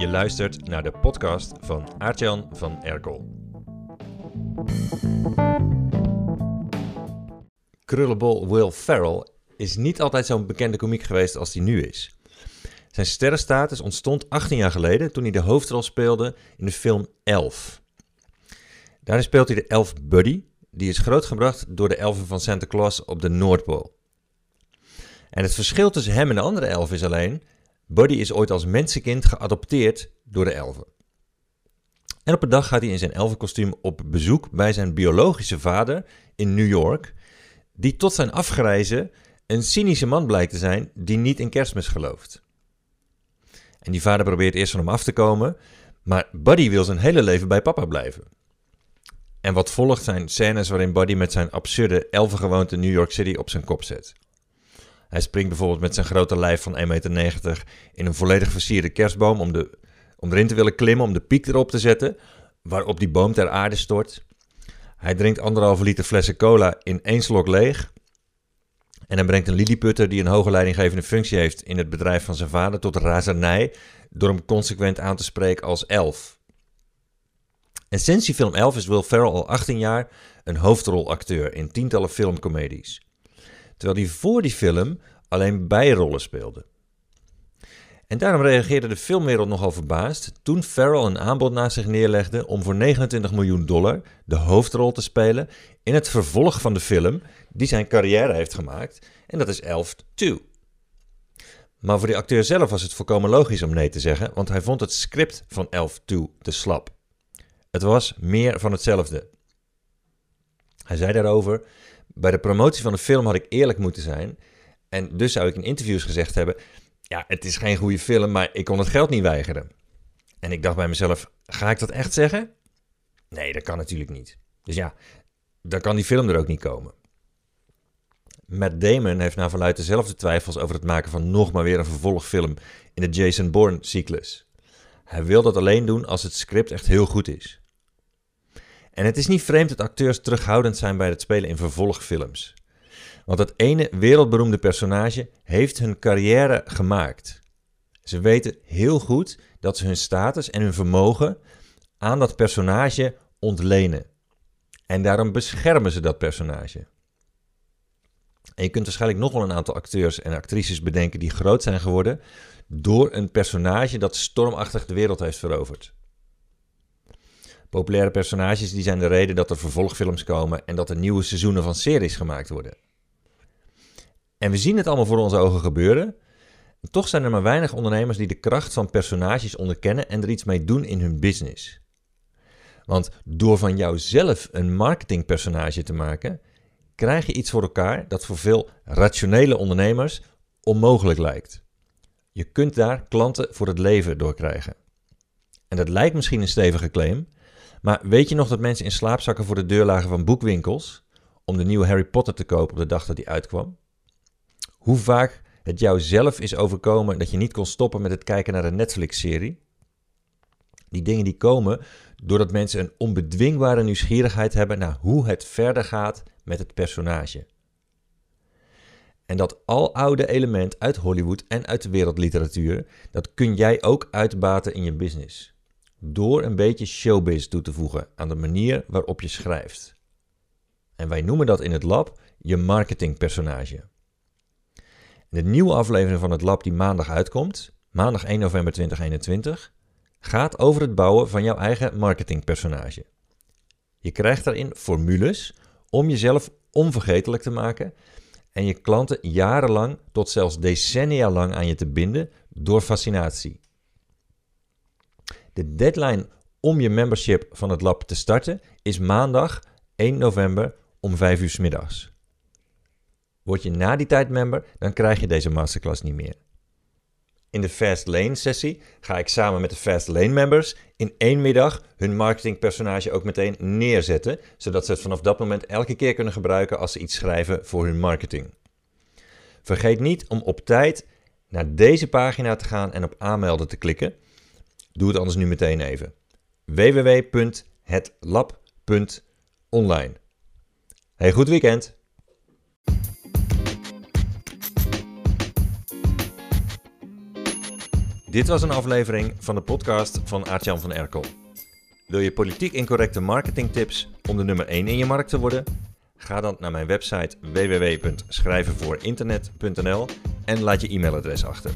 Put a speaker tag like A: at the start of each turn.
A: Je luistert naar de podcast van Aartjan van Erkel. Krullenbol Will Ferrell is niet altijd zo'n bekende komiek geweest als hij nu is. Zijn sterrenstatus ontstond 18 jaar geleden toen hij de hoofdrol speelde in de film Elf. Daarin speelt hij de elf Buddy, die is grootgebracht door de elfen van Santa Claus op de Noordpool. En het verschil tussen hem en de andere elfen is alleen, Buddy is ooit als mensenkind geadopteerd door de elfen. En op een dag gaat hij in zijn elfenkostuum op bezoek bij zijn biologische vader in New York, die tot zijn afgrijzen een cynische man blijkt te zijn die niet in kerstmis gelooft. En die vader probeert eerst van hem af te komen, maar Buddy wil zijn hele leven bij papa blijven. En wat volgt zijn scènes waarin Buddy met zijn absurde elfengewoonte New York City op zijn kop zet. Hij springt bijvoorbeeld met zijn grote lijf van 1,90 meter in een volledig versierde kerstboom om, de, om erin te willen klimmen, om de piek erop te zetten, waarop die boom ter aarde stort. Hij drinkt anderhalve liter flessen cola in één slok leeg. En hij brengt een lilliputter die een hoge leidinggevende functie heeft in het bedrijf van zijn vader tot razernij door hem consequent aan te spreken als elf. En sinds die film Elf is Will Ferrell al 18 jaar een hoofdrolacteur in tientallen filmcomedies. Terwijl hij voor die film alleen bijrollen speelde. En daarom reageerde de filmwereld nogal verbaasd toen Ferrell een aanbod naast zich neerlegde om voor 29 miljoen dollar de hoofdrol te spelen in het vervolg van de film die zijn carrière heeft gemaakt, en dat is Elf 2. Maar voor de acteur zelf was het volkomen logisch om nee te zeggen, want hij vond het script van Elf 2 te slap. Het was meer van hetzelfde. Hij zei daarover: Bij de promotie van de film had ik eerlijk moeten zijn. En dus zou ik in interviews gezegd hebben: Ja, het is geen goede film, maar ik kon het geld niet weigeren. En ik dacht bij mezelf: Ga ik dat echt zeggen? Nee, dat kan natuurlijk niet. Dus ja, dan kan die film er ook niet komen. Matt Damon heeft naar verluidt dezelfde twijfels over het maken van nog maar weer een vervolgfilm in de Jason Bourne-cyclus. Hij wil dat alleen doen als het script echt heel goed is. En het is niet vreemd dat acteurs terughoudend zijn bij het spelen in vervolgfilms. Want dat ene wereldberoemde personage heeft hun carrière gemaakt. Ze weten heel goed dat ze hun status en hun vermogen aan dat personage ontlenen. En daarom beschermen ze dat personage. Je kunt waarschijnlijk nog wel een aantal acteurs en actrices bedenken die groot zijn geworden door een personage dat stormachtig de wereld heeft veroverd. Populaire personages die zijn de reden dat er vervolgfilms komen en dat er nieuwe seizoenen van series gemaakt worden. En we zien het allemaal voor onze ogen gebeuren. toch zijn er maar weinig ondernemers die de kracht van personages onderkennen en er iets mee doen in hun business. Want door van jouzelf een marketingpersonage te maken, krijg je iets voor elkaar dat voor veel rationele ondernemers onmogelijk lijkt. Je kunt daar klanten voor het leven door krijgen. En dat lijkt misschien een stevige claim, maar weet je nog dat mensen in slaapzakken voor de deur lagen van boekwinkels om de nieuwe Harry Potter te kopen op de dag dat die uitkwam? Hoe vaak het jou zelf is overkomen dat je niet kon stoppen met het kijken naar een Netflix-serie? Die dingen die komen doordat mensen een onbedwingbare nieuwsgierigheid hebben naar hoe het verder gaat met het personage. En dat aloude element uit Hollywood en uit de wereldliteratuur, dat kun jij ook uitbaten in je business door een beetje showbiz toe te voegen aan de manier waarop je schrijft. En wij noemen dat in het lab je marketingpersonage. De nieuwe aflevering van het lab die maandag uitkomt, maandag 1 november 2021, gaat over het bouwen van jouw eigen marketingpersonage. Je krijgt daarin formules om jezelf onvergetelijk te maken en je klanten jarenlang tot zelfs decennia lang aan je te binden door fascinatie. De deadline om je membership van het lab te starten is maandag 1 november om 5 uur middags. Word je na die tijd member, dan krijg je deze masterclass niet meer. In de Fast Lane sessie ga ik samen met de Fast Lane members in één middag hun marketingpersonage ook meteen neerzetten, zodat ze het vanaf dat moment elke keer kunnen gebruiken als ze iets schrijven voor hun marketing. Vergeet niet om op tijd naar deze pagina te gaan en op aanmelden te klikken. Doe het anders nu meteen even. www.hetlab.online. Hey, goed weekend! Dit was een aflevering van de podcast van Aartjan van Erkel. Wil je politiek incorrecte marketingtips om de nummer 1 in je markt te worden? Ga dan naar mijn website www.schrijvenvoorinternet.nl en laat je e-mailadres achter.